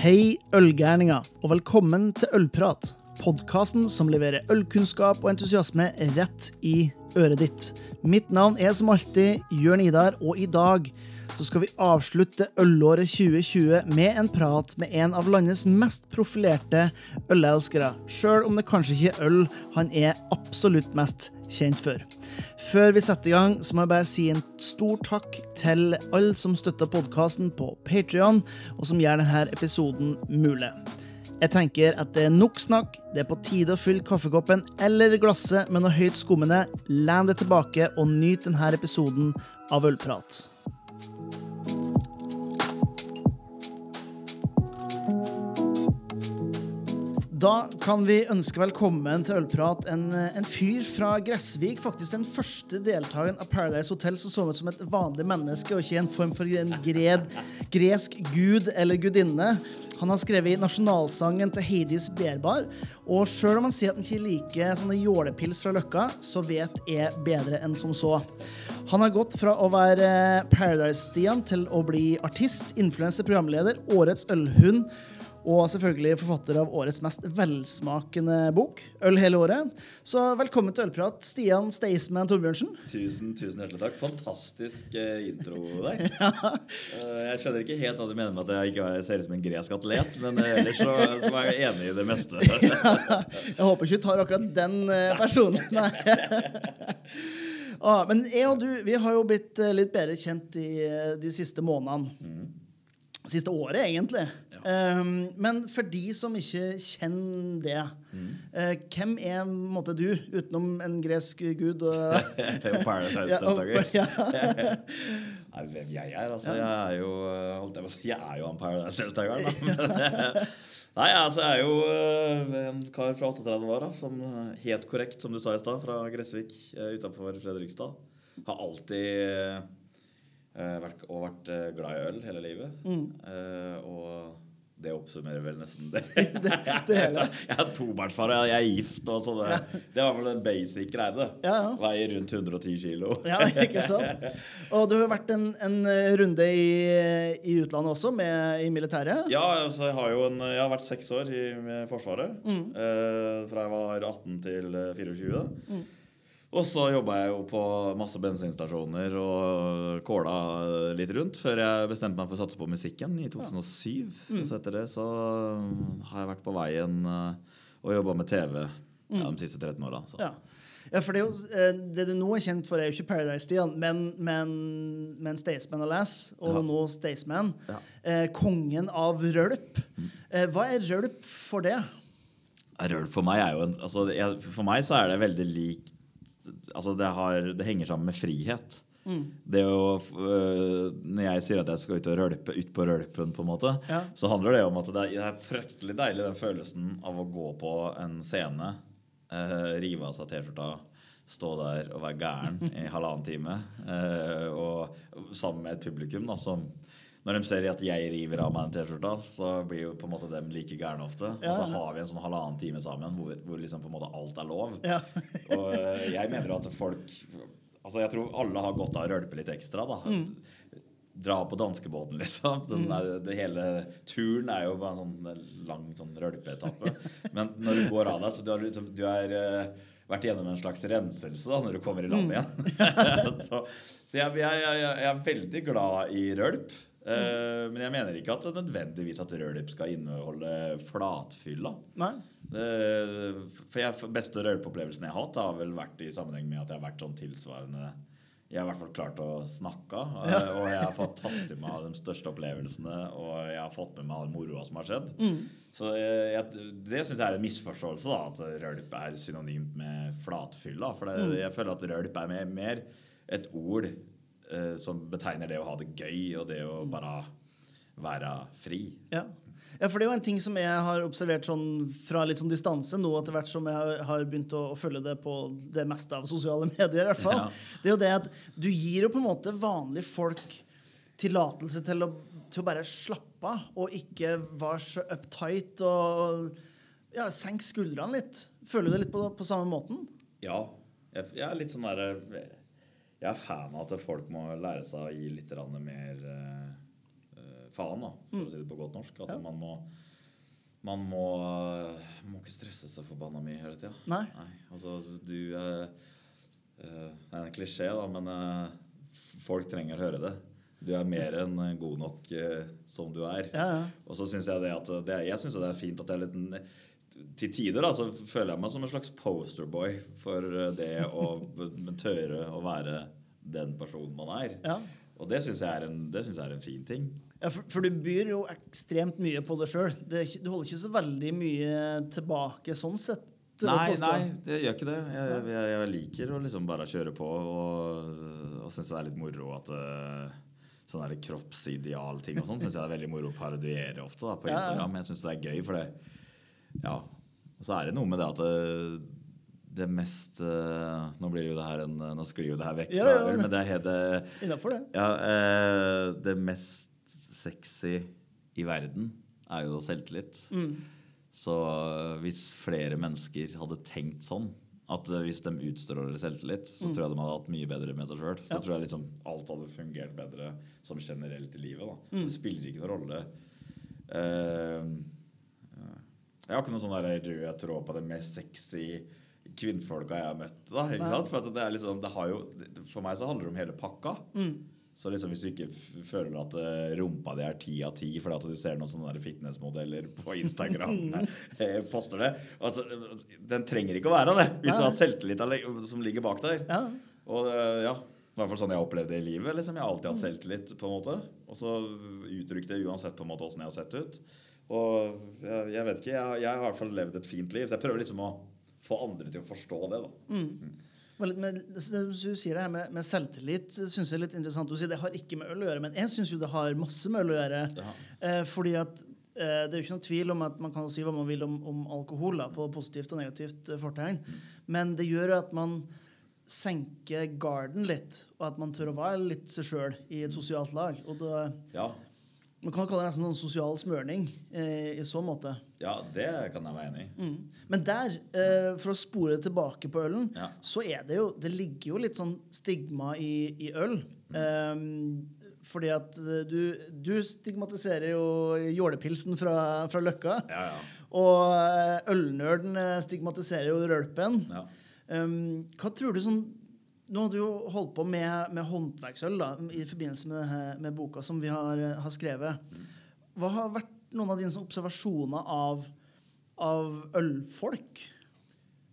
Hei, ølgærninger, og velkommen til Ølprat. Podkasten som leverer ølkunnskap og entusiasme rett i øret ditt. Mitt navn er som alltid Jørn Idar, og i dag så skal vi avslutte ølåret 2020 med en prat med en av landets mest profilerte ølelskere, sjøl om det kanskje ikke er øl han er absolutt mest kjent for. Før vi setter i gang, så må jeg bare si en stor takk til alle som støtter podkasten på Patrion, og som gjør denne episoden mulig. Jeg tenker at det er nok snakk, det er på tide å fylle kaffekoppen eller glasset med noe høyt skummende, len deg tilbake og nyt denne episoden av Ølprat. Da kan vi ønske velkommen til Ølprat en, en fyr fra Gressvik. Faktisk den første deltakeren av Paradise Hotel som så ut som et vanlig menneske, og ikke en form for en gred, gresk gud eller gudinne. Han har skrevet nasjonalsangen til Hades Berbar. Og sjøl om han sier at han ikke liker sånne jålepils fra Løkka, så vet jeg bedre enn som så. Han har gått fra å være Paradise-Stian til å bli artist, influenser, programleder, årets ølhund og selvfølgelig forfatter av årets mest velsmakende bok, Øl hele året. Så velkommen til Ølprat, Stian Staysman Torbjørnsen. Tusen, tusen hjertelig takk. Fantastisk eh, intro der. ja. uh, jeg skjønner ikke helt hva du mener med at jeg ikke ser ut som en gresk atlet, men uh, ellers så, så, var jeg enig i det meste. ja. Jeg håper ikke du tar akkurat den personen. Nei. ah, men jeg og du vi har jo blitt litt bedre kjent i de siste månedene. Mm. Siste året, egentlig. Um, men for de som ikke kjenner det, mm. uh, hvem er måtte, du, utenom en gresk gud og ja, Nei, hvem jeg er? Altså, jeg er jo holdt jeg, jeg er jo han Paradise-deltakeren. Nei, altså, jeg er jo uh, en kar fra 38 år da, som helt korrekt, som du sa i stad, fra Gressvik utafor Fredrikstad. Har alltid og vært glad i øl hele livet. Mm. og det oppsummerer vel nesten det. det, det hele. jeg er tobarnsfar, jeg er gift og sånn. Ja. Det var vel en basic greie. Ja, ja. Veier rundt 110 kilo. ja, ikke sant? Og du har vært en, en runde i, i, utlandet også, med, i militæret? Ja, altså, jeg, har en, jeg har vært seks år i Forsvaret. Mm. Eh, fra jeg var 18 til 24. Mm. Og så jobba jeg jo på masse bensinstasjoner og kåla litt rundt før jeg bestemte meg for å satse på musikken i 2007. Mm. Så etter det så har jeg vært på veien eh, og jobba med TV ja, mm. de siste 13 åra. Ja. ja. for det, jo, eh, det, du nå er kjent for, er jo ikke Paradise-stilen, men, men, men Staysman Alas, og ja. nå Staysman. Ja. Eh, kongen av rølp. Mm. Eh, hva er rølp for det? Rølp for meg er jo en altså, For meg så er det veldig likt altså det, har, det, henger sammen med frihet. Mm. Det å, øh, når jeg sier at jeg skal ut og rølpe ut på rølpen, på en måte, ja. så handler det om at det er, fryktelig deilig den følelsen av å gå på en scene, øh, rive av seg T-skjorta, stå der og være gæren i halvannen time, øh, og sammen med et publikum da, som når de ser at jeg river av meg en T-skjorta, så blir jo på en måte dem like gærne ofte. Ja. Og så har vi en sånn halvannen time sammen hvor, hvor liksom på en måte alt er lov. Ja. og eh, jeg mener at folk Altså Jeg tror alle har godt av å rølpe litt ekstra. da mm. Dra på danskebåten, liksom. Sånn mm. der, det hele Turen er jo bare en sånn lang sånn rølpeetappe. Men når du går av deg, så du har liksom, du er uh, vært gjennom en slags renselse da, når du kommer i land mm. igjen. så, så jeg, jeg, jeg, jeg, er veldig glad i rølp. Uh, men jeg mener ikke at det nødvendigvis at rødløp skal inneholde flatfylla. Nei. Uh, for jeg, beste rødløpopplevelsen jeg har hatt, har vel vært i sammenheng med at jeg har vært sånn tilsvarende Jeg har i hvert fall klart å snakke, uh, ja. og jeg har fått tatt i meg de største opplevelsene, og jeg har fått med meg all moroa som har skjedd. Mm. Så jeg, det syns jeg er en misforståelse, da, at rølp er synonymt med flatfylla. For det, mm. jeg føler at rølp er mer, mer et ord eh, som betegner det å ha det gøy og det å bare være fri. Ja. ja. for det er jo en ting som jeg har observert sånn fra litt sånn distanse nå, etter hvert som jeg har, begynt å, å, følge det på det meste av sosiale medier. i hvert fall. Ja. Det er jo det at du gir jo på en måte vanlige folk tillatelse til å, til å bare slappe av, og ikke være så uptight og ja, senke skuldrene litt. Føler du det litt på, på samme måten? Ja. Jeg, jeg er litt sånn derre jeg er fan av at folk må lære seg å gi litt mer uh, faen, da, for å si det på godt norsk. At Ja. man må man må, må ikke stresse så forbanna mye hele tida. Nei. Altså, du eh, uh, Det er en klisjé, da, men uh, folk trenger å høre det. Du er mer enn eh, god nok eh, som du er. Ja, ja. Og så syns jeg det at det, Jeg syns det er fint at det er litt Til tider da, så føler jeg meg som en slags posterboy for eh, det å tørre å være den personen man er. Ja. Og det syns jeg, en- det synes jeg er en fin ting. Ja, for, for du byr jo ekstremt mye på deg sjøl. Du holder ikke så veldig mye tilbake sånn sett. Nei, nei, det gjør ikke det. Jeg, jeg, jeg liker å liksom bare kjøre på, og, og syns det er litt moro at uh, Sånne kroppsidealting og sånn syns jeg er veldig moro å parodiere ofte da, på Ja, ja. Jeg syns det er gøy, for det Ja. Og så er det noe med det at det, det mest eh, Nå blir jo det her en Nå sklir jo det her vekk Ja, ja, men- det er det Innafor det. ja, eh, det mest sexy i verden er jo selvtillit. Mm. Så eh, hvis flere mennesker hadde tenkt sånn, at eh, hvis de utstråler selvtillit, så tror jeg de hadde hatt mye bedre med seg sjøl. Så Mm. Ja. tror jeg liksom alt hadde fungert bedre sånn generelt i livet. Mm. Det spiller ikke noen rolle. Eh, jeg har ikke noen sånn rød tråd på det mest sexy kvinnfolka jeg har møtt. Da, ikke sant? For, det er liksom, det har jo, for meg så handler det om hele pakka. Mm. Så liksom hvis du ikke føler at eh, rumpa di er ti av ti fordi at du ser noen sånne fitnessmodeller på Instagram eh, poster det altså, Den trenger ikke å være det hvis du har selvtillit som ligger bak der. Ja. Og eh, ja, i hvert fall sånn jeg har opplevd det i livet. Liksom. Jeg har alltid hatt selvtillit. på en måte Og så uttrykte jeg uansett på en måte åssen jeg har sett ut. Og jeg, jeg vet ikke, jeg, jeg har i hvert fall levd et fint liv. Så jeg prøver liksom å få andre til å forstå det. da Mm. litt med, du sier det her med, med selvtillit, Synes jeg er litt interessant. Du sier det har ikke med øl å gjøre, men jeg syns jo det har masse med øl å gjøre. Eh, fordi at eh, det er jo ikke noen tvil om at man kan si hva man vil om, om alkohol, da, på positivt og negativt eh, fortegn, men det gjør at man senker garden litt, og at man tør å være litt seg sjøl i et sosialt lag. Og det, Ja, man kan kalle det nesten sånn sosial smørning eh, i så måte. ja, det kan jeg være enig i. Mm. Men der, eh, for å spore tilbake på ølen, Ja. så er det jo Det ligger jo litt sånn stigma i, i øl. Um, fordi at eh, du, du stigmatiserer jo jålepilsen fra, fra Løkka. Ja, ja. Og eh, ølnerden eh, stigmatiserer jo rølpen. ja. Um, hva tror du sånn Nå har du jo holdt på med, med håndverksøl da, i forbindelse med, med boka som vi har, har skrevet. Hva har vært noen av dine observasjoner av, av ølfolk?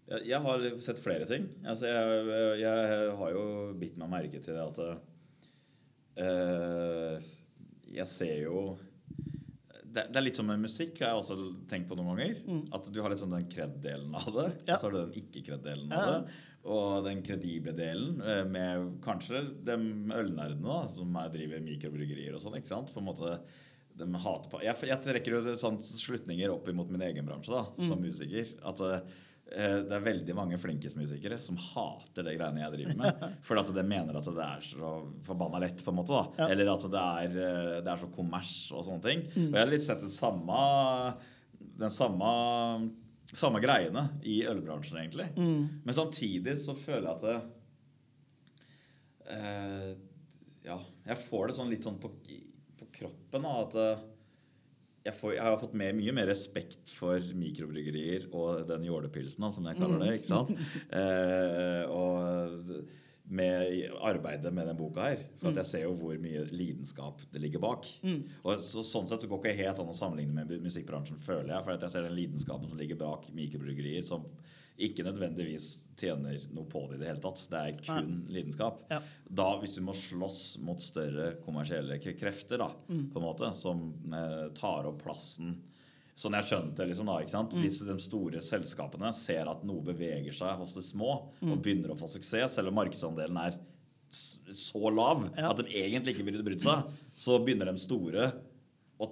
Jeg, jeg har sett flere ting. Altså, jeg, jeg har jo bitt meg merke til det at uh, Jeg ser jo det, det er litt som med musikk, har jeg også tenkt på noen ganger. At du har litt sånn den kred-delen av det, Ja. og så har du den ikke-kred-delen Ja. av det. Og den kredible delen eh, med kanskje de ølnerdene da, som er, driver mikrobryggerier og sånn. ikke sant? På en måte de hater på. Jeg, jeg trekker jo sånn slutninger opp imot min egen bransje da, som musiker. At eh, det er veldig mange flinkismusikere som hater det greiene jeg driver med. Fordi at de mener at det er så forbanna lett, på en måte. Ja. Eller at det er, eh, det er så kommers og sånne ting. Og jeg har litt sett det samme, den samme, samme greiene i ølbransjen, egentlig. Men samtidig så føler jeg at det, eh, Ja, jeg får det sånn litt sånn på, på kroppen. Da, at eh, jeg, får, jeg har fått mer, mye mer respekt for mikrobryggerier og den jålepilsen, som jeg kaller det. ikke sant? Eh, og med arbeidet med den boka her. For at jeg ser jo hvor mye lidenskap det ligger bak. Og så, Sånn sett så går ikke helt an å sammenligne med musikkbransjen, føler jeg. For at jeg ser den lidenskapen som ligger bak mikrobryggerier, som ikke nødvendigvis tjener noe på det i det hele tatt. Det er kun lidenskap. Ja. Da, hvis du må slåss mot større kommersielle krefter, da, på en måte, som eh, tar opp plassen Sånn jeg skjønte det, liksom da, ikke sant? Hvis de store selskapene ser at noe beveger seg hos de små, og begynner å få suksess, selv om markedsandelen er så lav Ja. at de egentlig ikke burde brydd seg, så begynner de store å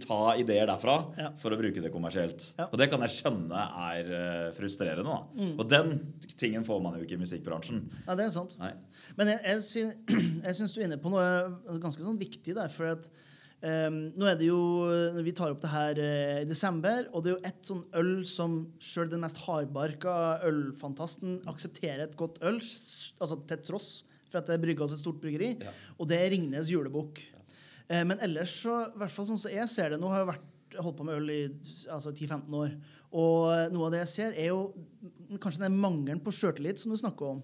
ta ideer derfra Ja. for å bruke det kommersielt. Ja. Og det kan jeg skjønne er eh, frustrerende. da. Og den tingen får man jo ikke i musikkbransjen. Ja, det er sant. Nei. Men jeg, jeg, sy- jeg syns du er inne på noe ganske sånn viktig der. For at ehm, nå er det jo Vi tar opp det her uh, i desember, og det er jo ett sånn øl som sjøl den mest hardbarka ølfantasten aksepterer et godt øl, altså til tross for at det er brygga hos et stort bryggeri, Ja. og det er Ringnes julebukk. Eh, men ellers, så, i hvert fall sånn som jeg ser det Nå har jeg vært, holdt på med øl i altså 10-15 år. Og noe av det jeg ser, er jo kanskje den mangelen på sjøltillit som du snakker om.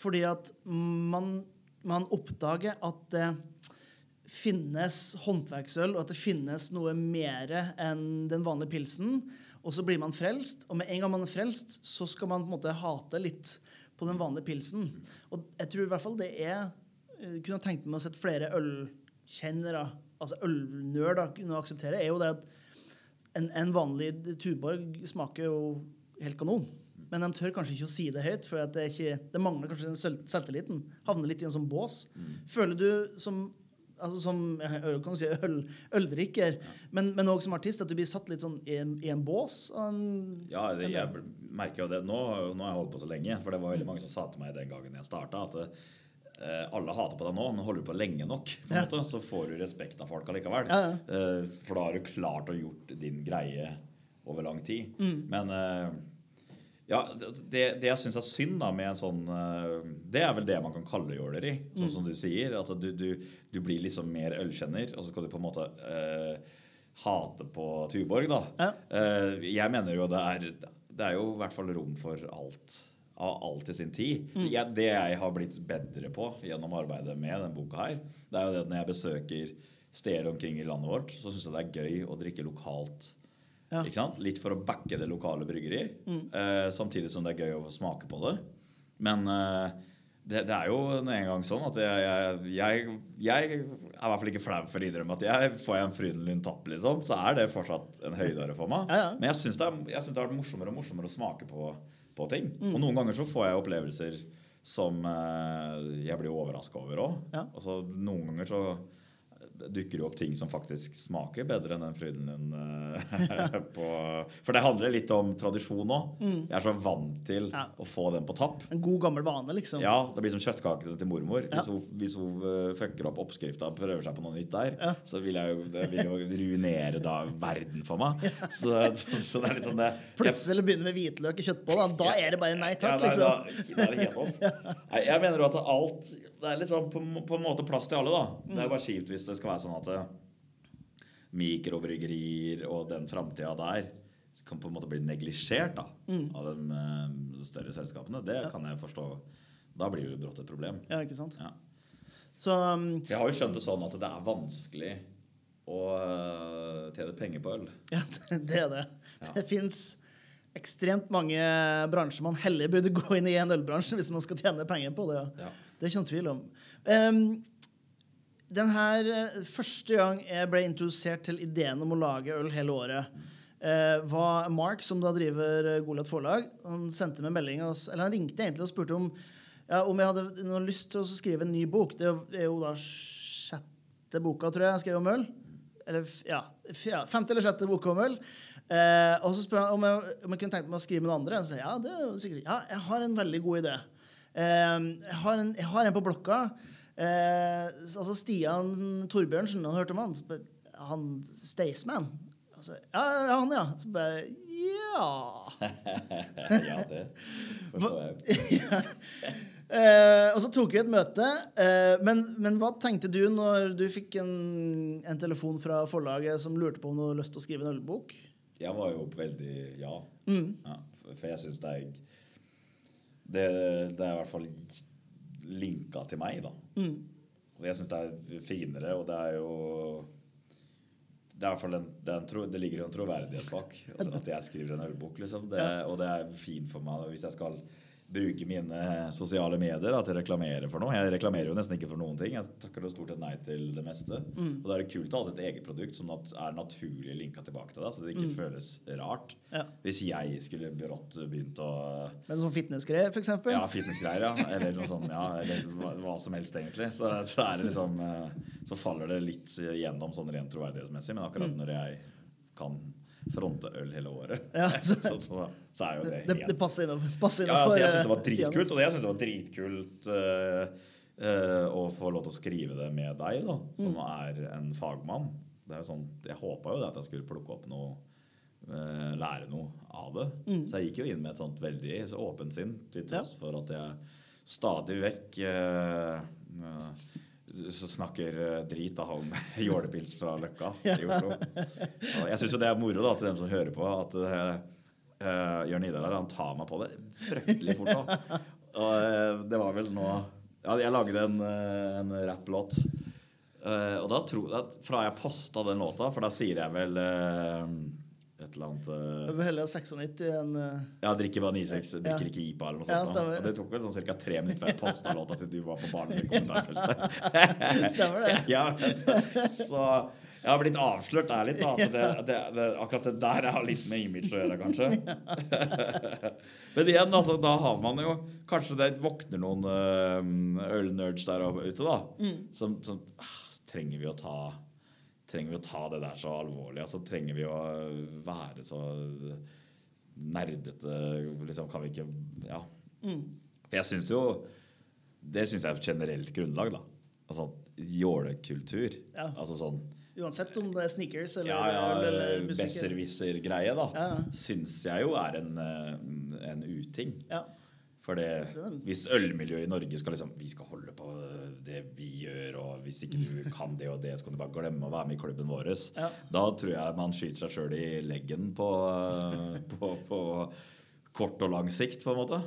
Fordi at man, man oppdager at det finnes håndverksøl, og at det finnes noe mer enn den vanlige pilsen. Og så blir man frelst, og med en gang man er frelst, så skal man på en måte hate litt på den vanlige pilsen. Og jeg tror i hvert fall det er eh, kunne tenkt meg å sette flere ølkjennere, altså ølnerder, kunne akseptere, er jo det at en, en vanlig Tuborg smaker jo helt kanon. Men de tør kanskje ikke å si det høyt, for det, ikke, det, mangler kanskje den selvtilliten. Havner litt i en sånn bås. Mm. Føler du som altså som kan si, øl, øldrikker, ja. men, òg som artist, at du blir satt litt sånn i en, i en bås? En, ja, det, jeg merker jo det. Nå, nå har jeg holdt på så lenge, for det var veldig mange som sa til meg den gangen jeg starta, at uh, alle hater på deg nå, men holder du på lenge nok, på ja. måte, så får du respekt av folk allikevel. Ja, uh, for da har du klart å gjort din greie over lang tid. Mm. Men uh, ja, det, det jeg syns er synd da med en sånn Det er vel det man kan kalle jåleri, sånn mm. som du sier. At du, du, du, blir liksom mer ølkjenner, og så skal du på en måte eh, hate på Tuborg, da. Ja. Eh, jeg mener jo det er Det er jo i hvert fall rom for alt. Av alt i sin tid. Mm. Jeg, det jeg har blitt bedre på gjennom arbeidet med denne boka, her, det er jo det at når jeg besøker steder omkring i landet vårt, så syns jeg det er gøy å drikke lokalt ja. Litt for å backe det lokale bryggeriet. Mm. Eh, samtidig som det er gøy å smake på det. Men eh, det, det, er jo en gang sånn at jeg, jeg, jeg, jeg er i hvert fall ikke flau for å innrømme at jeg får jeg en Frydenlund Tapp, liksom, så er det fortsatt en høydare for meg. Ja, ja. Men jeg syns det, det, har vært morsommere og morsommere å smake på, på ting. Mm. Og noen ganger så får jeg opplevelser som eh, jeg blir overraska over òg. Ja. Altså, noen ganger så dukker jo opp ting som faktisk smaker bedre enn den Frydenlund uh, på For det handler litt om tradisjon òg. Mm. Jeg er så vant til ja. å få den på tapp. En god, gammel vane, liksom. Ja, Det blir som kjøttkakene til mormor. Ja. Hvis hun, hvis hun uh, fucker opp oppskrifta og prøver seg på noe nytt der, ja. så vil jeg jo, det vil jo ruinere da verden for meg. Så, så, så, det er litt sånn det Plutselig begynner med hvitløk i kjøttboll, da, er det bare nei takk, liksom. Da, da, er det helt off. Jeg mener jo at alt Det er litt sånn på, på en måte plass til alle, da. Det er jo bare kjipt hvis det skal være sånn at eh, mikrobryggerier og den framtida der kan på en måte bli neglisjert mm. av de, uh, større selskapene. Det ja. kan jeg forstå. Da blir det brått et problem. Ja, ikke sant? Ja. Så, um, jeg har jo skjønt det sånn at det er vanskelig å uh, tjene penger på øl. Ja, det er det. Ja. Det fins ekstremt mange bransjer man heller burde gå inn i en ølbransje hvis man skal tjene penger på det. Ja. Det er ikke noen tvil om. Um, den her eh, Første gang jeg ble introdusert til ideen om å lage øl hele året, uh, var Mark, som da driver eh, Goliat forlag. Han sendte meg melding, eller han ringte egentlig og spurte om, ja, om jeg hadde noe lyst til å skrive en ny bok. Det er jo da sjette boka, tror jeg, jeg skrev om øl. Eller ja, femte eller sjette boka om øl. Eh, og så spør han om jeg, om jeg kunne tenkt meg å skrive med noen andre. Og så sier ja, det er sikkert, ja, jeg har en veldig god idé. Eh, jeg, har en, jeg har en på blokka. Eh, altså Stian Torbjørnsen, han hørte om han? Han Staysman? Altså, ja, han, ja. Så bare Ja. ja, det forstår jeg. ja. eh, og så tok vi et møte. Eh, men, men, hva tenkte du når du fikk en, en, telefon fra forlaget som lurte på om du hadde lyst til å skrive en ølbok? Jeg var jo veldig ja. Mm. ja for jeg syns det er det, det er i hvert fall linka til meg, da. Mm. Og jeg syns det er finere, og det er jo det, er en, det, en tro, det ligger jo en troverdighet bak at jeg skriver en ølbok. Liksom. Det, og det er fint for meg hvis jeg skal bruke mine sosiale medier da, til å reklamere for noe. Jeg reklamerer jo nesten ikke for noen ting. Jeg takker stort sett nei til det meste. Mm. Og da er det kult å ha et eget produkt som er naturlig linka tilbake til deg, så det ikke mm. føles rart. Ja. Hvis jeg skulle brått begynt å Men sånn fitnessgreier, f.eks.? Ja, fitnessgreier, ja. Eller noe sånt, ja. Eller hva, hva som helst, egentlig. Så, så, det liksom eh, Så faller det litt gjennom sånn rent troverdighetsmessig, men akkurat mm. når jeg kan fronte øl hele året. Ja, så, så, så, så, er jo det, det helt Det, passer innom. Ja, altså, jeg syns det var dritkult, og jeg syns det var dritkult uh, uh, å få lov til å skrive det med deg, da, som mm. er en fagmann. Det er jo sånn, Jeg håpa jo at jeg skulle plukke opp noe uh, lære noe av det. Mm. Så jeg gikk jo inn med et sånt veldig så åpent sinn, til tross ja. for at jeg stadig vekk som snakker drit drit han med jålepils fra Løkka i Oslo. Jeg syns jo det er moro da, til dem som hører på, at uh, Jørn Idar han tar meg på det fryktelig fort. da. Og uh, det var vel nå ja, Jeg lagde en, uh, en rapplåt. Uh, og da tror jeg fra jeg posta den låta, for da sier jeg vel uh, et eller annet uh, Du får heller ha 96 enn en uh, Ja, drikker bare 96, drikker Ja. ikke IPA eller noe sånt. Ja, stemmer. og det tok vel sånn ca. tre minutter før jeg posta låta til du var på i kommentarfeltet. Stemmer det? ja, så jeg har blitt avslørt der litt. da, at det, det, det, Akkurat det der har litt med image å gjøre, kanskje. Men igjen, altså, da har man jo Kanskje det våkner noen øh, ølnerds der ute, da. Mm. Som, som ah, Trenger vi å ta Trenger vi å ta det der så alvorlig? Altså, trenger vi å være så nerdete? Liksom, kan vi ikke Ja. Mm. For jeg syns jo Det syns jeg er et generelt grunnlag, da. Altså jålekultur. Ja. Altså sånn Uansett om det er sneakers eller ja, ja, eller musikk. besserwisser-greie, da. Ja. Syns jeg jo er en, eh, en uting. Ja. For det, hvis ølmiljøet i Norge skal liksom Vi skal holde på det vi gjør, og hvis ikke du kan det og det, så kan du bare glemme å være med i klubben vår. Ja. Da tror jeg man skyter seg sjøl i leggen på, på, på kort og lang sikt, på en måte.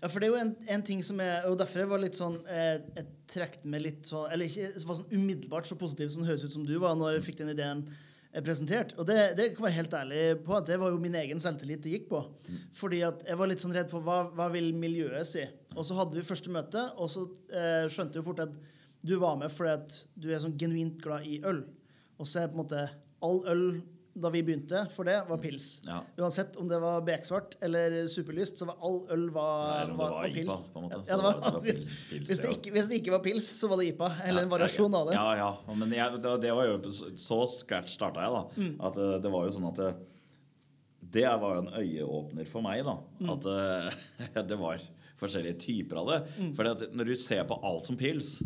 Ja, for det er jo en, en ting som er Og derfor jeg var litt sånn Jeg, Jeg trekte meg litt sånn Eller ikke var sånn umiddelbart så positiv som det høres ut som du var når jeg fikk den ideen eh, presentert. Og det, det kan være helt ærlig på at det var jo min egen selvtillit det gikk på. Fordi at jeg var litt sånn redd for hva, hva vil miljøet si. Og så hadde vi første møte, og så eh, skjønte jo fort at du var med fordi at du er sånn genuint glad i øl. Og så er på en måte all øl da vi begynte for det, var pils. Ja. Uansett om det var beksvart eller superlyst, så var all øl var, Nei, var, var IPA, på en måte. Ja, det var, det var pils- pils, hvis, det ikke, hvis det ikke var pils, så var det IPA. Eller en variasjon av det. Ja, ja. Men jeg, det, var jo så scratch starta jeg, da. Mm. At eh, det var jo sånn at det, det var jo en øyeåpner for meg, da. Mm. At eh, det var forskjellige typer av det. Mm. For når du ser på alt som pils,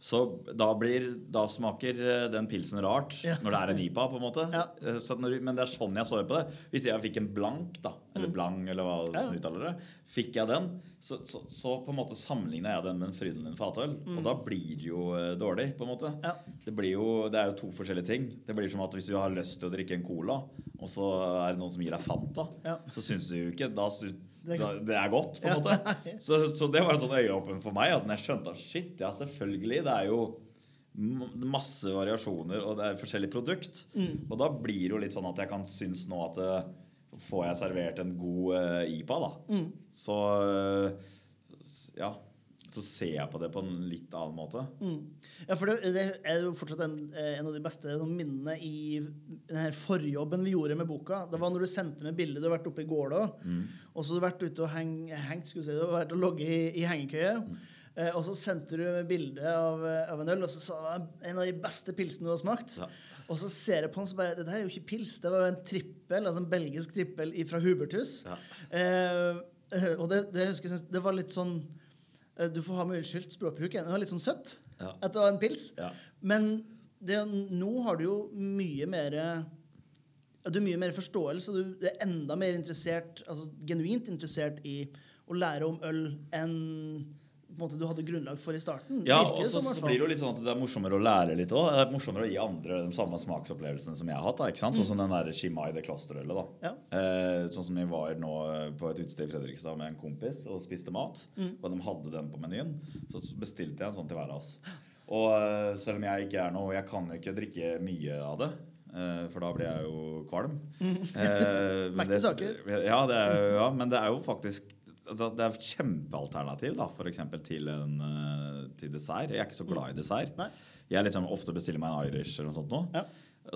så da, blir, da smaker eh, den pilsen rart Ja. når det er en IPA, på en måte. Ja. Eh, når, men det er sånn jeg så på det. Hvis jeg fikk en blank, da, eller blang, eller hva Mm. Ja. som uttaler det, fikk jeg den, så, så, så på en måte sammenligna jeg den med en Frydenlund fatøl. Og da blir det jo eh, dårlig, på en måte. Mm. Ja. Det, blir jo, det er jo to forskjellige ting. Det blir som at hvis du har lyst til å drikke en cola, og så er det noen som gir deg Fanta, så syns du jo ikke da, Det er det er godt, på en Ja. måte. Så, så det var en sånn øyeåpen for meg. At når jeg skjønte at shit, ja, selvfølgelig, det er jo masse variasjoner, og det er forskjellig produkt. Mm. Og da blir det jo litt sånn at jeg kan synes nå at eh, får jeg servert en god uh, IPA, da, Mm. så uh, ja, så ser jeg på det på en litt annen måte. Mm. Ja, for det, det er jo fortsatt en, eh, en av de beste sånn, minnene i den her forjobben vi gjorde med boka. Det var når du sendte meg bilde. Du har vært oppe i går mm. Og så har du vært ute og heng, hengt, skulle si, du har vært og logget i, i hengekøye. Eh, og så sendte du meg bilde av, eh, av en øl, og så sa du en av de beste pilsene du har smakt. Ja. Og så ser jeg på den, så bare Det der er jo ikke pils, det var jo en trippel, altså en belgisk trippel fra Hubertus. Ja. Eh, og det, det, husker, jeg det var litt sånn Du får ha med unnskyldt språkbruken. Det var litt sånn søtt Ja. at det var en pils. Ja. Men det, nå har du jo mye mer Du har mye mer forståelse. Du er enda mer interessert, altså genuint interessert i å lære om øl enn måte, du hadde grunnlag for i starten. Ja, og så, blir det jo litt sånn at det er morsommere å lære litt òg. Det er morsommere å gi andre de samme smaksopplevelsene som jeg har hatt. da, ikke sant? Sånn som den der Shimai det klosterølet. da. Mm. Ja. Eh, sånn som vi var nå på et utested i Fredrikstad med en kompis og spiste mat. Mm. Og de hadde den på menyen. Så bestilte jeg en sånn til hver av oss. Og eh, selv om jeg ikke er noe Jeg kan jo ikke drikke mye av det. eh, For da blir jeg jo kvalm. Eh, men saker. Ja, ja, men det er jo faktisk altså, Det er et kjempealternativ da, for eksempel til, en, eh, til dessert. Jeg er ikke så glad i dessert. Nei. Jeg liksom ofte bestiller meg en Irish eller noe sånt. Nå. Ja.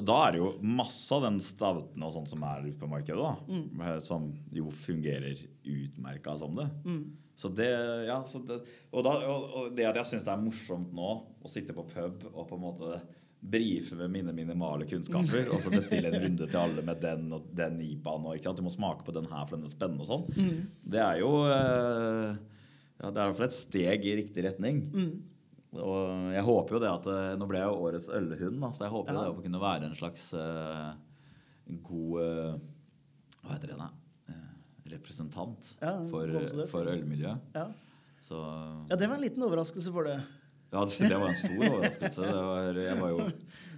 Da er det jo masse av den stauten og sånt som er ute på markedet, da, Mm. eh, som jo fungerer utmerka som det. Mm. Så det, ja, så det og, da, og, og det at jeg syns det er morsomt nå å sitte på pub og på en måte brife med mine minimale kunnskaper, og så bestille en runde til alle med den og den IPA-en, og du må smake på den her for den er spennende og sånn, Mm. det er jo eh, ja, Det er i hvert fall et steg i riktig retning. Mm. Og jeg håper jo det at eh, Nå ble jeg jo årets ølhund, da, så jeg håper jo Ja. det å kunne være en slags uh, god uh, Hva heter det da? Representant Ja, for, for ølmiljøet. Ja. Så ja, det var en liten overraskelse for det. Ja, det var en stor overraskelse. Det var, jeg var jo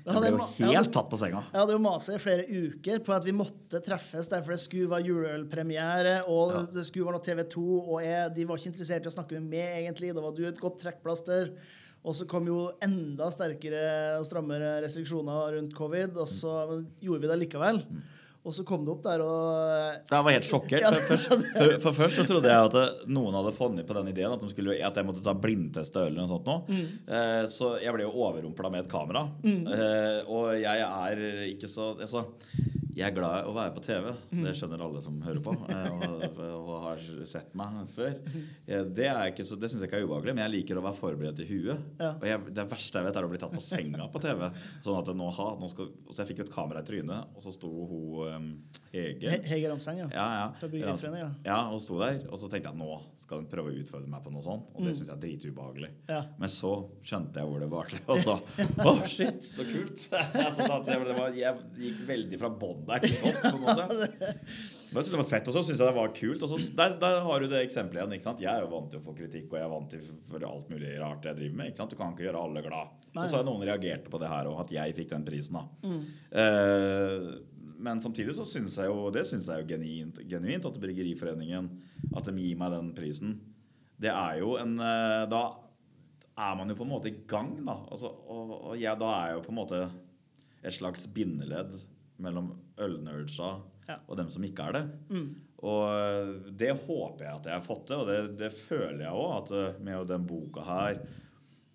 jeg ble jo helt tatt på senga. Jeg hadde jo masa i flere uker på at vi måtte treffes, derfor det skulle være juleølpremiere, og Ja. det skulle være noe TV 2, og jeg, de var ikke interessert i å snakke med meg, egentlig. Da var du et godt trekkplaster. Og så kom jo enda sterkere og strammere restriksjoner rundt covid, og så gjorde vi det likevel. Og så kom det opp der, og Jeg var helt sjokkert. For først, for, for først så trodde jeg at noen hadde funnet på den ideen at, de skulle, at jeg måtte ta blindteste øl eller noe sånt. Nå. Eh, så jeg ble jo overrumpla med et kamera. Eh, og jeg er ikke så altså, Jeg er glad i å være på TV. Det skjønner alle som hører på eh, og, og har sett meg før. Det er ikke så, det syns jeg ikke er ubehagelig, men jeg liker å være forberedt i huet. Ja. Og jeg, det verste jeg vet, er å bli tatt på senga på TV. Sånn at nå, ha, nå skal, så jeg fikk jo et kamera i trynet, og så sto hun um, Hege He- Hege Ramseng, ja. ja, ja. Ja, og sto der. Og så tenkte jeg nå skal hun prøve å utfordre meg på noe sånt. Og det Mm. syns jeg er dritubehagelig. Ja. Men så skjønte jeg hvor det var til. Og så Å, shit, så kult! så jeg, det var, jeg gikk veldig fra bånn der til topp. på en måte. Men jeg synes det var fett, og så syns jeg det var kult. Og så, der, der har du det eksempelet igjen. ikke sant? Jeg er jo vant til å få kritikk, og jeg er vant til for alt mulig rart jeg driver med. ikke sant? Du kan ikke gjøre alle glad. Så sa jeg noen reagerte på det her, og at jeg fikk den prisen. da. Mm. Uh, men samtidig så syns jeg jo det synes jeg jo genuint, genuint at Bryggeriforeningen At de gir meg den prisen. Det er jo en eh, Da er man jo på en måte i gang, da. Altså, og og jeg, da er jeg jo på en måte et slags bindeledd mellom ølnerdsa Ja. og dem som ikke er det. Og eh, det håper jeg at jeg har fått til, og det, det føler jeg òg. At eh, med den boka her,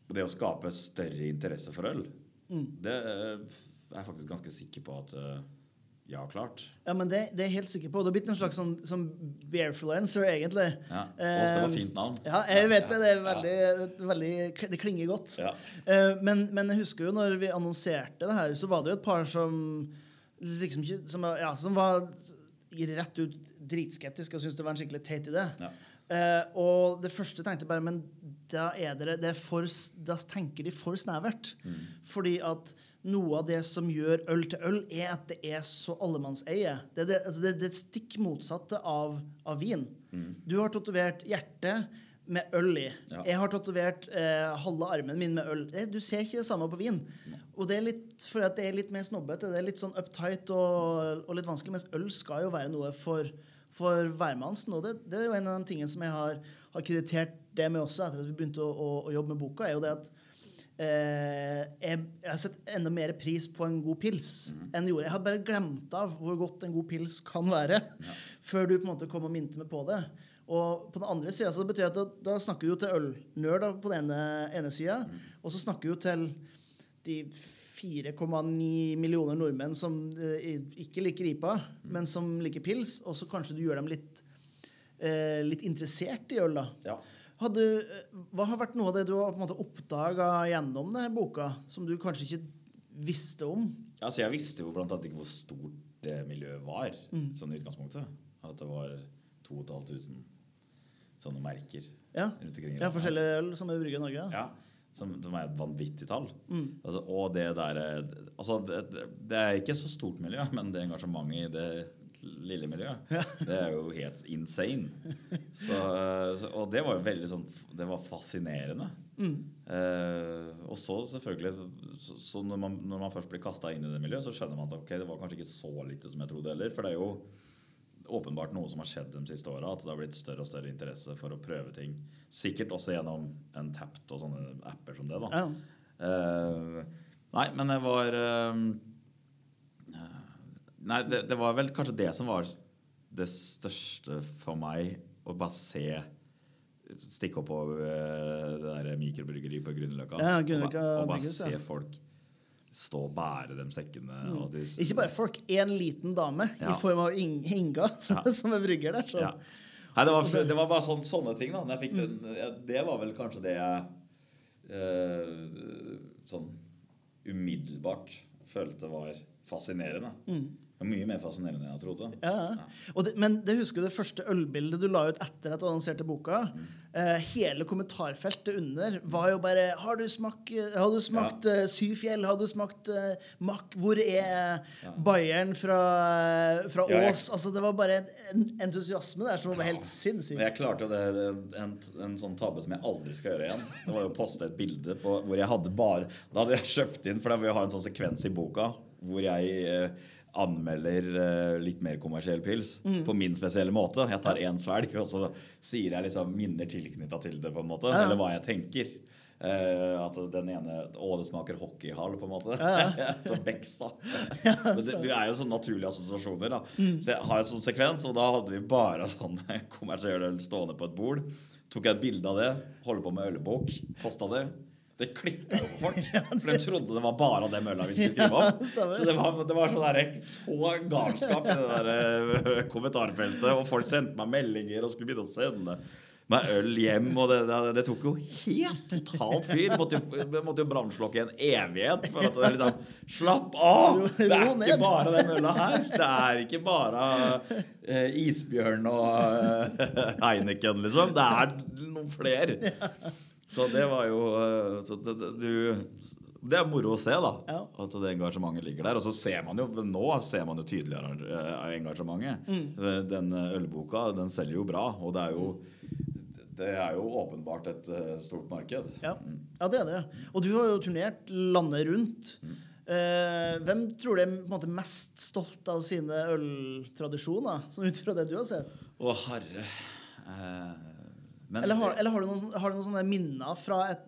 og det å skape større interesse for øl, det eh, er jeg faktisk ganske sikker på at ja, jeg har klart. Ja, men det, det er jeg helt sikker på. Du har blitt en slags sånn, sånn beerfluencer, egentlig. Ja. Og det var fint navn. Ja, jeg vet det. Det er Ja. veldig, veldig Det klinger godt. Ja. Eh, Men, men jeg husker jo når vi annonserte det her, så var det jo et par som liksom ikke som, ja, som var rett ut dritskeptisk og syntes det var en skikkelig teit idé. Ja. Uh, og det første tenkte jeg bare Men da er dere det er for, Da tenker de for snevert. Mm. Fordi at noe av det som gjør øl til øl, er at det er så allemannseie. Det det, altså det, det er stikk motsatte av, av vin. Du har tatovert hjertet med øl i. Ja. Jeg har tatovert eh, halve armen min med øl. Du ser ikke det samme på vin. Og det er litt fordi at det er litt mer snobbete. Det er litt sånn uptight og, og litt vanskelig. Mens øl skal jo være noe for, for hvermannsen. Og det, det er jo en av de tingene som jeg har, har kreditert det med også, etter at vi begynte å, å, å jobbe med boka, er jo det at eh, jeg, jeg har sett enda mer pris på en god pils enn jeg gjorde. Jeg hadde bare glemt av hvor godt en god pils kan være, før du på en måte kom og minte meg på det. Og på den andre sida så det betyr at da, da snakker du jo til ølnerder på den ene, ene sida, og så snakker du til de 4,9 millioner nordmenn som eh, ikke liker IPA, men som liker pils, og så kanskje du gjør dem litt, eh, litt interessert i øl, da. Ja. Hadde, eh, hva har vært noe av det du har oppdaga gjennom denne boka, som du kanskje ikke visste om? Altså, jeg visste jo blant annet ikke hvor stort det miljøet var, sånn i utgangspunktet. At det var 2500 sånne merker Ja, rundt omkring. ja forskjellige øl som er bruker i Norge? Ja, som, som er et vanvittig tall. Altså, og det der altså, det, det er ikke så stort miljø, men det engasjementet i det lille miljøet, det er jo helt insane. Så, så, og det var jo veldig sånn Det var fascinerende. Eh, og så selvfølgelig Så, så når, man, når man først blir kasta inn i det miljøet, så skjønner man at ok, det var kanskje ikke så lite som jeg trodde heller. For det er jo åpenbart noe som har skjedd de siste åra. At det har blitt større og større interesse for å prøve ting. Sikkert også gjennom en Tapt og sånne apper som det. da Ja. Uh, Nei, men det var uh, Nei, det, det var vel kanskje det som var det største for meg. Å bare se Stikke opp på uh, det der mikrobryggeriet på Grünerløkka. Ja, og, ba- og bare se folk stå og bære de sekkene. Og de, Ikke bare folk, én liten dame Ja. i form av Inga, Ja. som er brygger der. Så. Ja. Nei, det var, det var bare sånne, sånne ting. da jeg fikk den, Det var vel kanskje det jeg eh, sånn umiddelbart følte var fascinerende. Det er mye mer fascinerende enn jeg trodde. Ja, ja. Det, men det husker du det første ølbildet du la ut etter at du annonserte boka? Eh, hele kommentarfeltet under var jo bare Har du smakt, har du smakt eh, Syfjell? Har du smakt uh, Mack? Hvor er Bayern fra, fra Ja, jeg- Ås? Altså, det var bare en entusiasme der som var helt sinnssyk. Jeg klarte det, det en, en sånn tabbe som jeg aldri skal gjøre igjen. Det var jo å poste et bilde på, hvor jeg hadde bare Da hadde jeg kjøpt inn, for da vil jeg ha en sånn sekvens i boka hvor jeg eh, anmelder eh, litt mer kommersiell pils på min spesielle måte. Jeg tar én svelg, og så sier jeg liksom minner tilknytta til det, på en måte. Ja. Eller hva jeg tenker. Uh, at den ene Å, det smaker hockeyhall, på en måte. Ja. Becks, da. Men det, du er jo sånne naturlige assosiasjoner. da Så jeg har en sånn sekvens, og da hadde vi bare sånn kommersiell øl stående på et bord. Tok jeg et bilde av det, holder på med ølbok, posta det. Det klikka jo på folk. For de trodde det var bare den øla vi skulle skrive om. Så det var, det var sånn der, så galskap i det der eh, kommentarfeltet. Og folk sendte meg meldinger og skulle begynne å sende meg øl hjem. Og det, det, det tok jo helt totalt fyr. Måtte jo, måtte jo brannslokke i en evighet. For at det liksom Slapp av! Det er ikke bare den øla her. Det er ikke bare uh, isbjørn og uh, Heineken, liksom. Det er noen flere. Så det var jo eh, så det, det, du, det er moro å se, da. Ja. At det engasjementet ligger der. Og så ser man jo nå ser man jo tydeligere eh, engasjementet. Mm. Den eh, ølboka den selger jo bra, og det er jo det er jo åpenbart et stort marked. Ja. ja, det er det. Og du har jo turnert landet rundt. Eh, hvem tror du er måte, mest stolt av sine øltradisjoner, sånn ut fra det du har sett? Å, herre eh, men, Eller har, eller har, du noen, har du noen sånne minner fra et,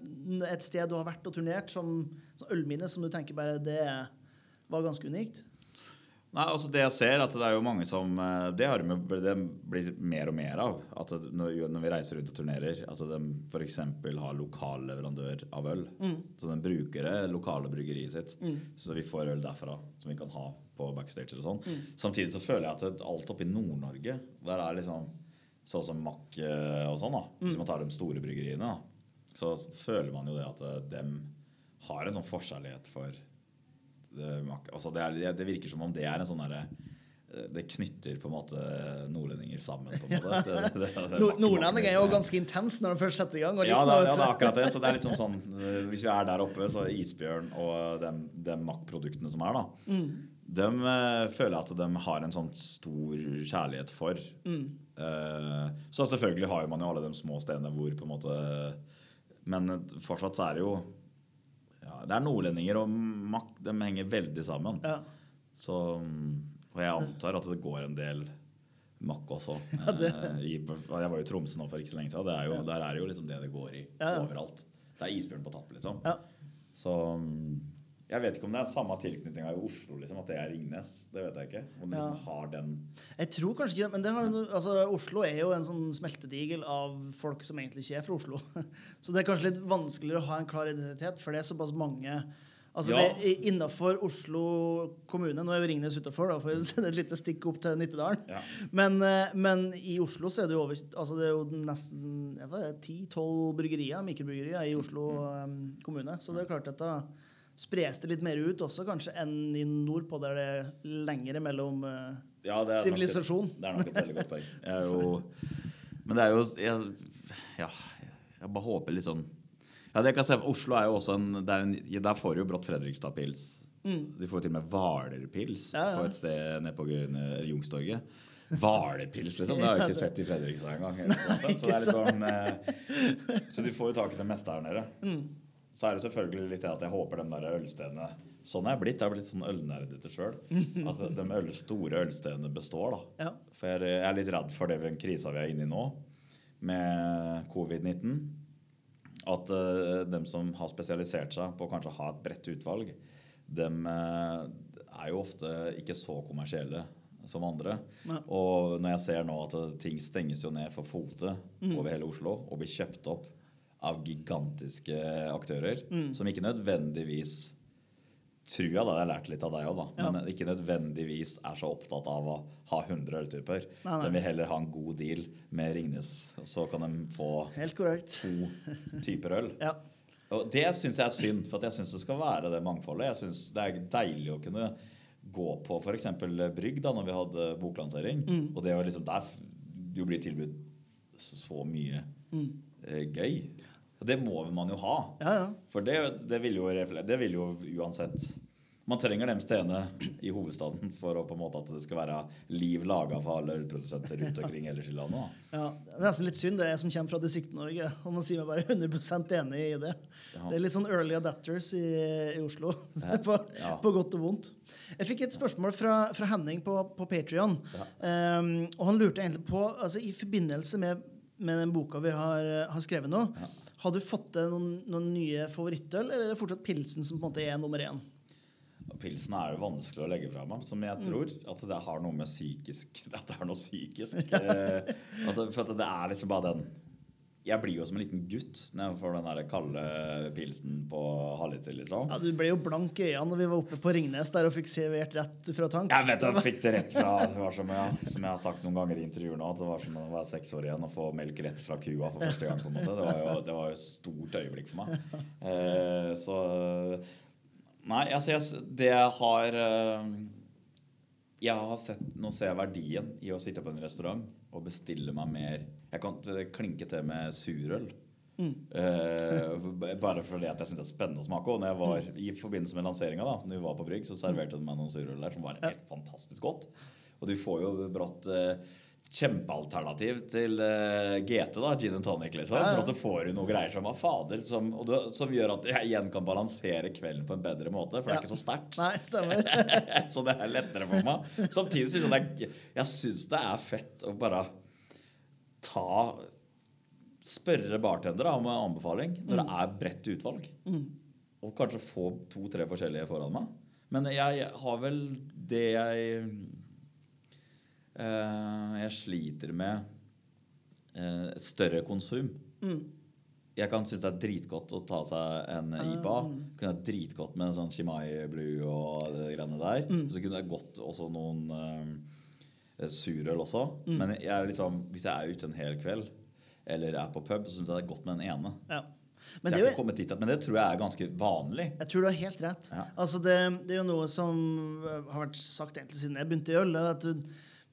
et sted du har vært og turnert, som, som ølminne, som du tenker bare det var ganske unikt? Nei, altså Det jeg ser, at det er jo mange som eh, Det har det blitt mer og mer av. At når, når vi reiser rundt og turnerer, at de f.eks. har lokal leverandør av øl. Så de bruker det lokale bryggeriet sitt. Så vi får øl derfra som vi kan ha på backstage. og sånn. Samtidig så føler jeg at alt oppe i Nord-Norge, der er liksom sånn som Mack eh, og sånn, da, hvis man tar de store bryggeriene, da, så føler man jo det at eh, dem har en sånn forskjellighet for det, altså det, er, det virker som om det er en sånn derre eh, det knytter på en måte nordlendinger sammen. på en måte. Det, det, det, det, er jo ganske intens når de først setter i gang. Ja, det, ja, det er akkurat det. Så det er litt sånn sånn eh, Hvis vi er der oppe, så isbjørn og de, de Mack-produktene som er, da De eh, føler jeg at de har en sånn stor kjærlighet for. Eh, så selvfølgelig har man jo alle de små stedene hvor på en måte Men fortsatt så er det jo ja, Det er nordlendinger og makt. De henger veldig sammen. Ja. Så, og jeg antar at det går en del makk også. det- Eh, jeg var jo i Tromsø nå for ikke så lenge siden. Det er jo, Der er det jo liksom det det går i Ja, ja. overalt. Det er isbjørn på tapp, liksom. Ja. Så jeg vet ikke om det er samme tilknytninga i Oslo, liksom, at det er Ringnes. Det vet jeg ikke. Om de liksom har den Jeg tror kanskje ikke det, men det har altså, Oslo er jo en sånn smeltedigel av folk som egentlig ikke er fra Oslo. Så det er kanskje litt vanskeligere å ha en klar identitet, for det er såpass mange Altså Ja. Innafor Oslo kommune Nå er jo Ringnes utafor, for å sende et lite stikk opp til Nittedalen. Ja. Men, eh, men i Oslo så er det jo over Altså det er jo nesten ti-tolv bryggerier, mikrobryggerier i Oslo mm. kommune. Så det er klart at da spres det litt mer ut også, kanskje, enn i nordpå, der det er lengre mellom uh, Ja, det er nok et- Sivilisasjon. Det er nok et veldig godt poeng. Jo, men det er jo jeg, Ja, jeg bare håper litt sånn ja, det kan jeg se. Oslo er jo også en, er en Der får du jo brått Fredrikstad-pils. de får jo til og med Hvaler-pils Mm. Ja, ja. på et sted nede på Jungstorget. Youngstorget. Hvaler-pils, liksom. Det har jeg ikke sett i Fredrikstad engang. Så, sånn, eh, så de får jo tak i det meste her nede. Mm. Så er det selvfølgelig litt det at jeg håper de der ølstedene Sånn er jeg blitt. Jeg har blitt sånn ølnerdete sjøl. At de øl, store ølstedene består. da Ja. For jeg jeg er litt redd for den krisa vi er inne i nå, med covid-19. At uh, dem som har spesialisert seg på å kanskje ha et bredt utvalg, de uh, er jo ofte ikke så kommersielle som andre. Nei. Og når jeg ser nå at eh, ting stenges jo ned for fote over hele Oslo og blir kjøpt opp av gigantiske aktører, som ikke nødvendigvis tror jeg da, jeg har lært litt av deg òg. Ja. Men ikke nødvendigvis er så opptatt av å ha 100 øltyper. De vil heller ha en god deal med Ringnes, så kan de få Helt korrekt. to typer øl. Ja. Og det syns jeg er synd, for jeg syns det skal være det mangfoldet. Jeg synes Det er deilig å kunne gå på f.eks. Brygg da når vi hadde boklansering. Og det var liksom der du blir tilbudt så, så mye mm. gøy. Og det må man jo ha. Ja, ja. For det, det, vil jo, det vil jo uansett Man trenger dem stedene i hovedstaden for å på en måte at det skal være liv laga for alle ølprodusenter rundt omkring ellers i landet. Ja, det er nesten litt synd, det er jeg som kommer fra Distrikt-Norge. Og må si meg bare 100% enig i det. Ja. Det er litt sånn early adapters i, i Oslo. På, på godt og vondt. Jeg fikk et spørsmål fra, fra Henning på, på Patrion. Ja. og han lurte egentlig på altså I forbindelse med, med den boka vi har, har skrevet nå, Ja. Har du fått deg noen, noen nye favorittøl, eller er det fortsatt pilsen som på en måte er nummer én? Pilsen er jo vanskelig å legge fra meg, som jeg tror at det har noe med psykisk At det er noe psykisk. eh, at det, for at det er liksom bare den Jeg blir jo som en liten gutt når jeg får den der kalde pilsen på halvliter, liksom. Ja, du ble jo blank i øynene når vi var oppe på Ringnes der og fikk servert rett fra tank. Jeg vet jeg fikk det rett fra det var som, jeg, som jeg har sagt noen ganger i intervjuer nå, at det var som å være seks år igjen og få melk rett fra kua for første gang. på en måte. Det var jo, det var jo et stort øyeblikk for meg. Eh, så Nei, altså jeg, det jeg har eh, Jeg har sett, Nå ser jeg verdien i å sitte på en restaurant og bestille meg mer Jeg kan eh, klinke til med surøl. Eh, b- bare fordi at jeg syns det er spennende å smake. Og når jeg var i forbindelse med lanseringa, da når vi var på Brygg, så serverte de meg noen surøl der som var helt fantastisk godt. Og du får jo brått eh, kjempealternativ til uh, GT, da, gin and tonic, liksom. Ja, ja. For så får du noe greier som fader, som, og det, som gjør at jeg igjen kan balansere kvelden på en bedre måte, for det er ikke så sterkt. Nei, stemmer. så det er lettere for meg. Samtidig syns jeg det er, jeg synes det er fett å bare ta Spørre bartendere om en anbefaling når det er bredt utvalg. Og kanskje få to-tre forskjellige foran meg. Men jeg har vel det jeg eh, Jeg sliter med eh, større konsum. Jeg kan synes det er dritgodt å ta seg en IPA. Kunne vært dritgodt med en sånn Chimay Blue og det greiene der. Så kunne det godt også noen eh, surøl også. Men jeg er liksom, hvis jeg er ute en hel kveld eller er på pub, så syns jeg det er godt med den ene. Ja. Men det er dit, men det tror jeg er ganske vanlig. jeg tror du har helt rett. Ja. Altså det, det er jo noe som eh, har vært sagt egentlig siden jeg begynte i øl. At du,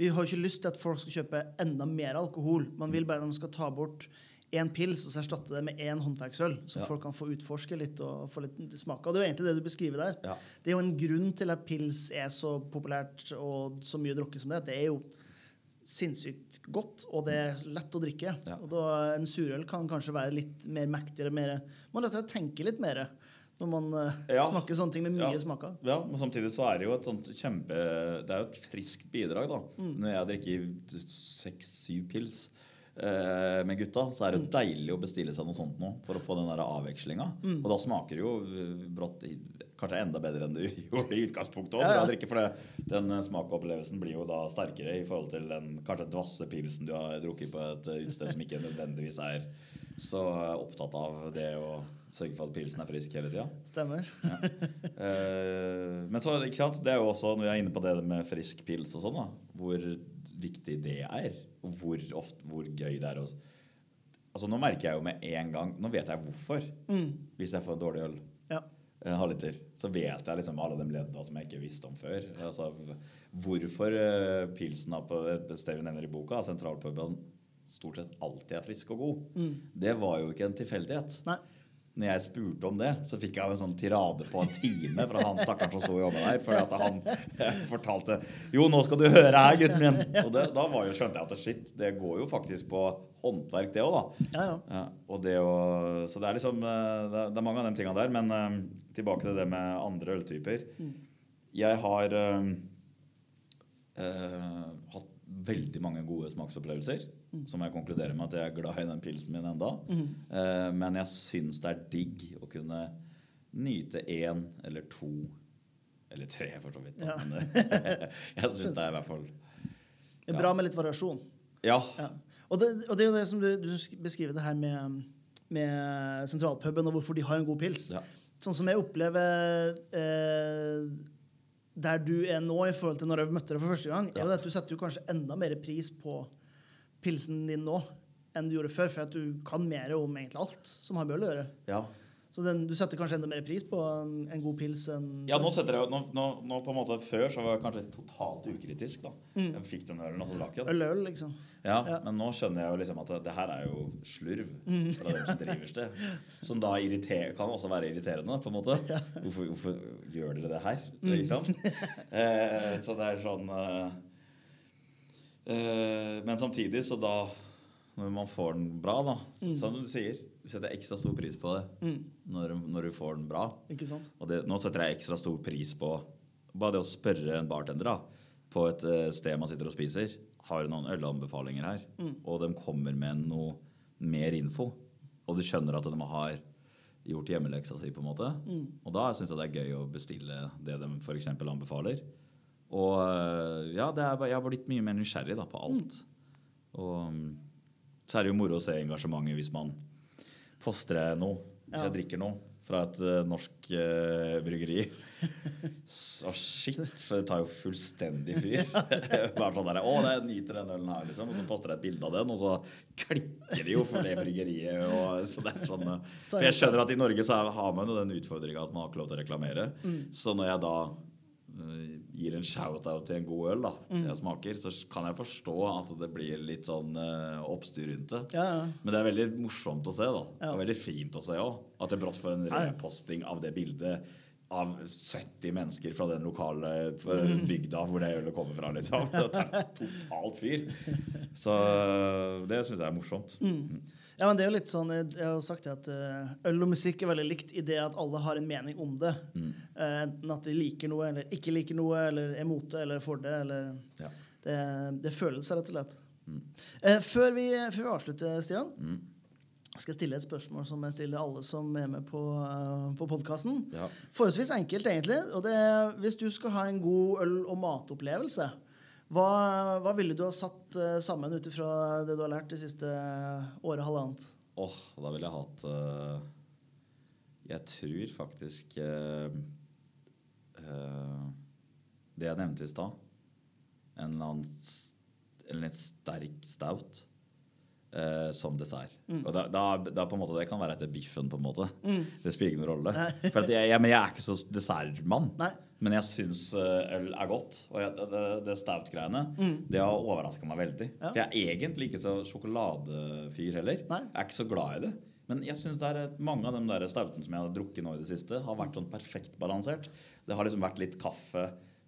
vi har ikke lyst til at folk skal kjøpe enda mer alkohol. Man vil bare at de skal ta bort én pils og så erstatte det med én håndverksøl, så Ja. folk kan få utforske litt og få litt smak av. Det er jo egentlig det du beskriver der. Ja. Det er jo en grunn til at pils er så populært og så mye drukket som det. Det er jo sinnssykt godt, og det er lett å drikke. Ja. Og da, En surøl kan kanskje være litt mer mektigere. Mer, man rett og slett tenker litt mer når man eh, Ja. smaker sånne ting med mye Ja. smaker. Ja, men samtidig så er det jo et sånt kjempe Det er jo et friskt bidrag, da. Når jeg drikker seks-syv pils eh, med gutta, så er det jo deilig å bestille seg noe sånt nå for å få den der avvekslinga. Og da smaker det jo eh, brått kanskje enda bedre enn det gjorde i utgangspunktet òg. Ja, ja. For det, den smakopplevelsen blir jo da sterkere i forhold til den kanskje dvasse pilsen du har drukket på et utsted utested som ikke nødvendigvis er så opptatt av det å sørge for at pilsen er frisk hele tida. Stemmer. Eh, men så, ikke sant? det er jo også, når jeg er inne på det med frisk pils og sånn, da, hvor viktig det er. Og hvor, ofte, hvor gøy det er Også. Altså Nå merker jeg jo med en gang Nå vet jeg hvorfor. Hvis jeg får dårlig øl, Ja. en halvliter, så vet jeg liksom alle de ledda som jeg ikke visste om før. Altså, hvorfor eh, pilsen på et sted vi nevner i boka, sentralpuben, stort sett alltid er frisk og god, det var jo ikke en tilfeldighet. Nei. Når jeg spurte om det, så fikk jeg en sånn tirade på en time fra han stakkaren som sto og jobba der. Fordi at han fortalte Jo, nå skal du høre her, gutten min! Og det, da var jo, skjønte jeg at shit, det går jo faktisk på håndverk, det òg, da. Ja, ja. Ja, og det å, så det er liksom eh, Det er, mange av de tingene der. Men eh, tilbake til det med andre øltyper. Jeg har eh, uh, hatt veldig mange gode smaksopplevelser. Som jeg konkluderer med at jeg er glad i den pilsen min enda. Eh, men jeg syns det er digg å kunne nyte én eller to eller tre, for så vidt. Ja. Eh, jeg syns det er i hvert fall Det er bra med litt variasjon. Ja. Ja. Og, det, og det er jo det som du, du beskriver det her med, med sentralpuben, og hvorfor de har en god pils. ja. Sånn som jeg opplever eh, der du er nå i forhold til når jeg møtte deg for første gang, er jo at du setter jo kanskje enda mer pris på pilsen din nå enn du gjorde før, for at du kan mer om egentlig alt som har med øl å gjøre. ja. Så den, du setter kanskje enda mer pris på en, en god pils enn Ja, nå setter jeg nå, nå, nå på en måte Før så var jeg kanskje totalt ukritisk. da Jeg fikk den ølen, og så drakk jeg den. øl øl, liksom. Ja, Ja. Men nå skjønner jeg jo liksom at det, det her er jo slurv fra dem som driver sted. Som da irriter, kan også være irriterende, på en måte. Hvorfor, hvorfor gjør dere det her? Ikke sant? Eh, så det er sånn eh, Men samtidig, så da Når man får den bra, da, som du sier Du setter ekstra stor pris på det når, når du får den bra. Ikke sant? Og det, nå setter jeg ekstra stor pris på bare det å spørre en bartender da, på et eh, sted man sitter og spiser. Har du noen ølanbefalinger her? Og de kommer med noe mer info. Og du skjønner at de har gjort hjemmeleksa si. på en måte. Og da syns jeg det er gøy å bestille det de f.eks. anbefaler. Og eh, ja, det er, jeg har blitt mye mer nysgjerrig da, på alt. Og mm, så er det jo moro å se engasjementet hvis man fostrer noe. Hvis Ja. jeg drikker noe fra et uh, norsk uh, bryggeri. Så shit, for det tar jo fullstendig fyr. Bare sånn der, Å, jeg nyter den ølen her, liksom. Og så poster jeg et bilde av den, og så klikker det jo for det bryggeriet. Og, så det er sånn, uh, for jeg skjønner at i Norge så har man jo den utfordringa at man har ikke lov til å reklamere. Så når jeg da gir en shout-out til en god øl da, jeg smaker, så kan jeg forstå at det blir litt sånn uh, oppstyr rundt det. Ja, ja. Men det er veldig morsomt å se, da. Ja. Og veldig fint å se òg. At det brått får en reposting av det bildet av 70 mennesker fra den lokale Mm. bygda hvor det ølet kommer fra. liksom. Det er totalt fyr. Så det syns jeg er morsomt. Ja, men det er jo litt sånn, Jeg har jo sagt det at eh, øl og musikk er veldig likt i det at alle har en mening om det. Eh, Enten at de liker noe eller ikke liker noe, eller er mot det eller for det. eller Ja. Det, det er følelser, rett og slett. Mm. før, vi, før vi avslutter, Stian, skal jeg stille et spørsmål som jeg stiller alle som er med på, på podkasten. Ja. Forholdsvis enkelt, egentlig. og det er Hvis du skal ha en god øl- og matopplevelse, hva, hva ville du ha satt eh, sammen ut ifra det du har lært det siste året halvannet? Åh, da ville jeg hatt uh, Jeg tror faktisk uh, uh, Det jeg nevnte i stad. En eller annen en litt sterk stout eh, som dessert. Og da, da, da på en måte, Det kan være etter biffen, på en måte. Det spiller ikke noen rolle. For at jeg, jeg, men jeg er ikke så dessertmann. Nei. Men jeg syns eh, øl er godt. Og jeg, det, det stout-greiene Det har overraska meg veldig. Ja. For jeg er egentlig ikke så sjokoladefyr heller. Nei. Jeg er ikke så glad i det. Men jeg synes det er mange av de der stoutene som jeg har drukket nå i det siste, har vært sånn perfekt balansert. Det har liksom vært litt kaffe,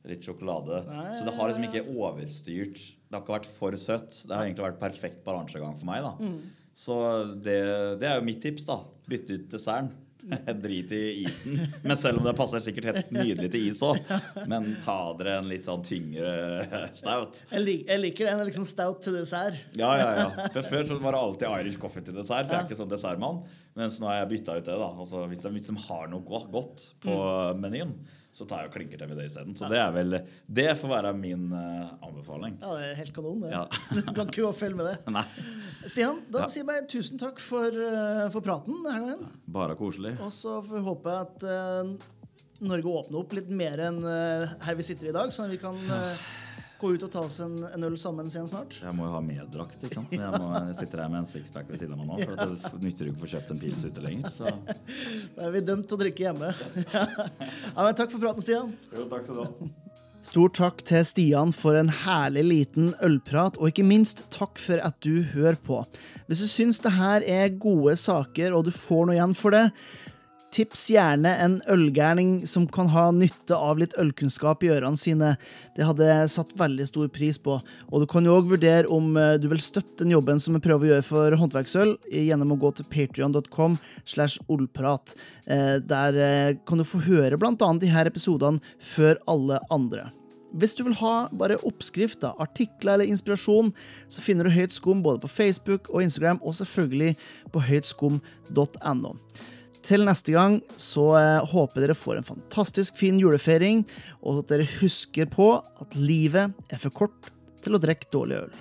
litt sjokolade. Ja, Så det har liksom ikke overstyrt. Det har ikke vært for søtt. Det har egentlig vært perfekt balansegang for meg. da. Mm. Så det, det er jo mitt tips. da. Bytte ut desserten. Drit i isen. Men selv om det passer sikkert helt nydelig til is òg. Men ta dere en litt sånn tyngre stout. Jeg, lik, jeg liker den. liksom Stout til dessert. Ja, ja, ja. For Før så var det alltid Irish coffee til dessert, for jeg er ikke sånn dessertmann. Mens nå har jeg bytta ut det. da altså, hvis, de, hvis de har noe godt på menyen, så tar jeg og klinker til med det isteden. Så det er vel Det får være min uh, anbefaling. Ja, det er helt kanon. det. Ja. du kan ikke gå feil med det. Nei, Stian, da Ja. sier jeg bare tusen takk for, uh, for praten denne gangen. bare koselig. Og så får vi håpe at uh, Norge åpner opp litt mer enn her vi sitter i dag, sånn at vi kan gå ut og ta oss en, en øl sammen igjen snart. Jeg må jo ha meddrakt, ikke sant. Jeg, må, jeg sitter her med en sixpack ved siden av meg nå, for at det nytter ikke å få kjøpt en pils ute lenger. Så Da er vi dømt til å drikke hjemme. ja, men takk for praten, Stian. jo, takk skal du ha. Stor takk til Stian for en herlig liten ølprat, og ikke minst takk for at du hører på. Hvis du syns det her er gode saker, og du får noe igjen for det, tips gjerne en ølgærning som kan ha nytte av litt ølkunnskap i ørene sine. Det hadde jeg satt veldig stor pris på. Og du kan jo òg vurdere om eh, du vil støtte den jobben som jeg prøver å gjøre for håndverksøl, gjennom å gå til patrion.com slash ollprat. Eh, Der eh, kan du få høre blant annet de her episodene før alle andre. Hvis du vil ha bare oppskrifter, artikler eller inspirasjon, så finner du Høyt skum både på Facebook og Instagram, og selvfølgelig på høytskum.no. Til neste gang så eh, håper dere får en fantastisk fin julefeiring, og at dere husker på at livet er for kort til å drikke dårlig øl.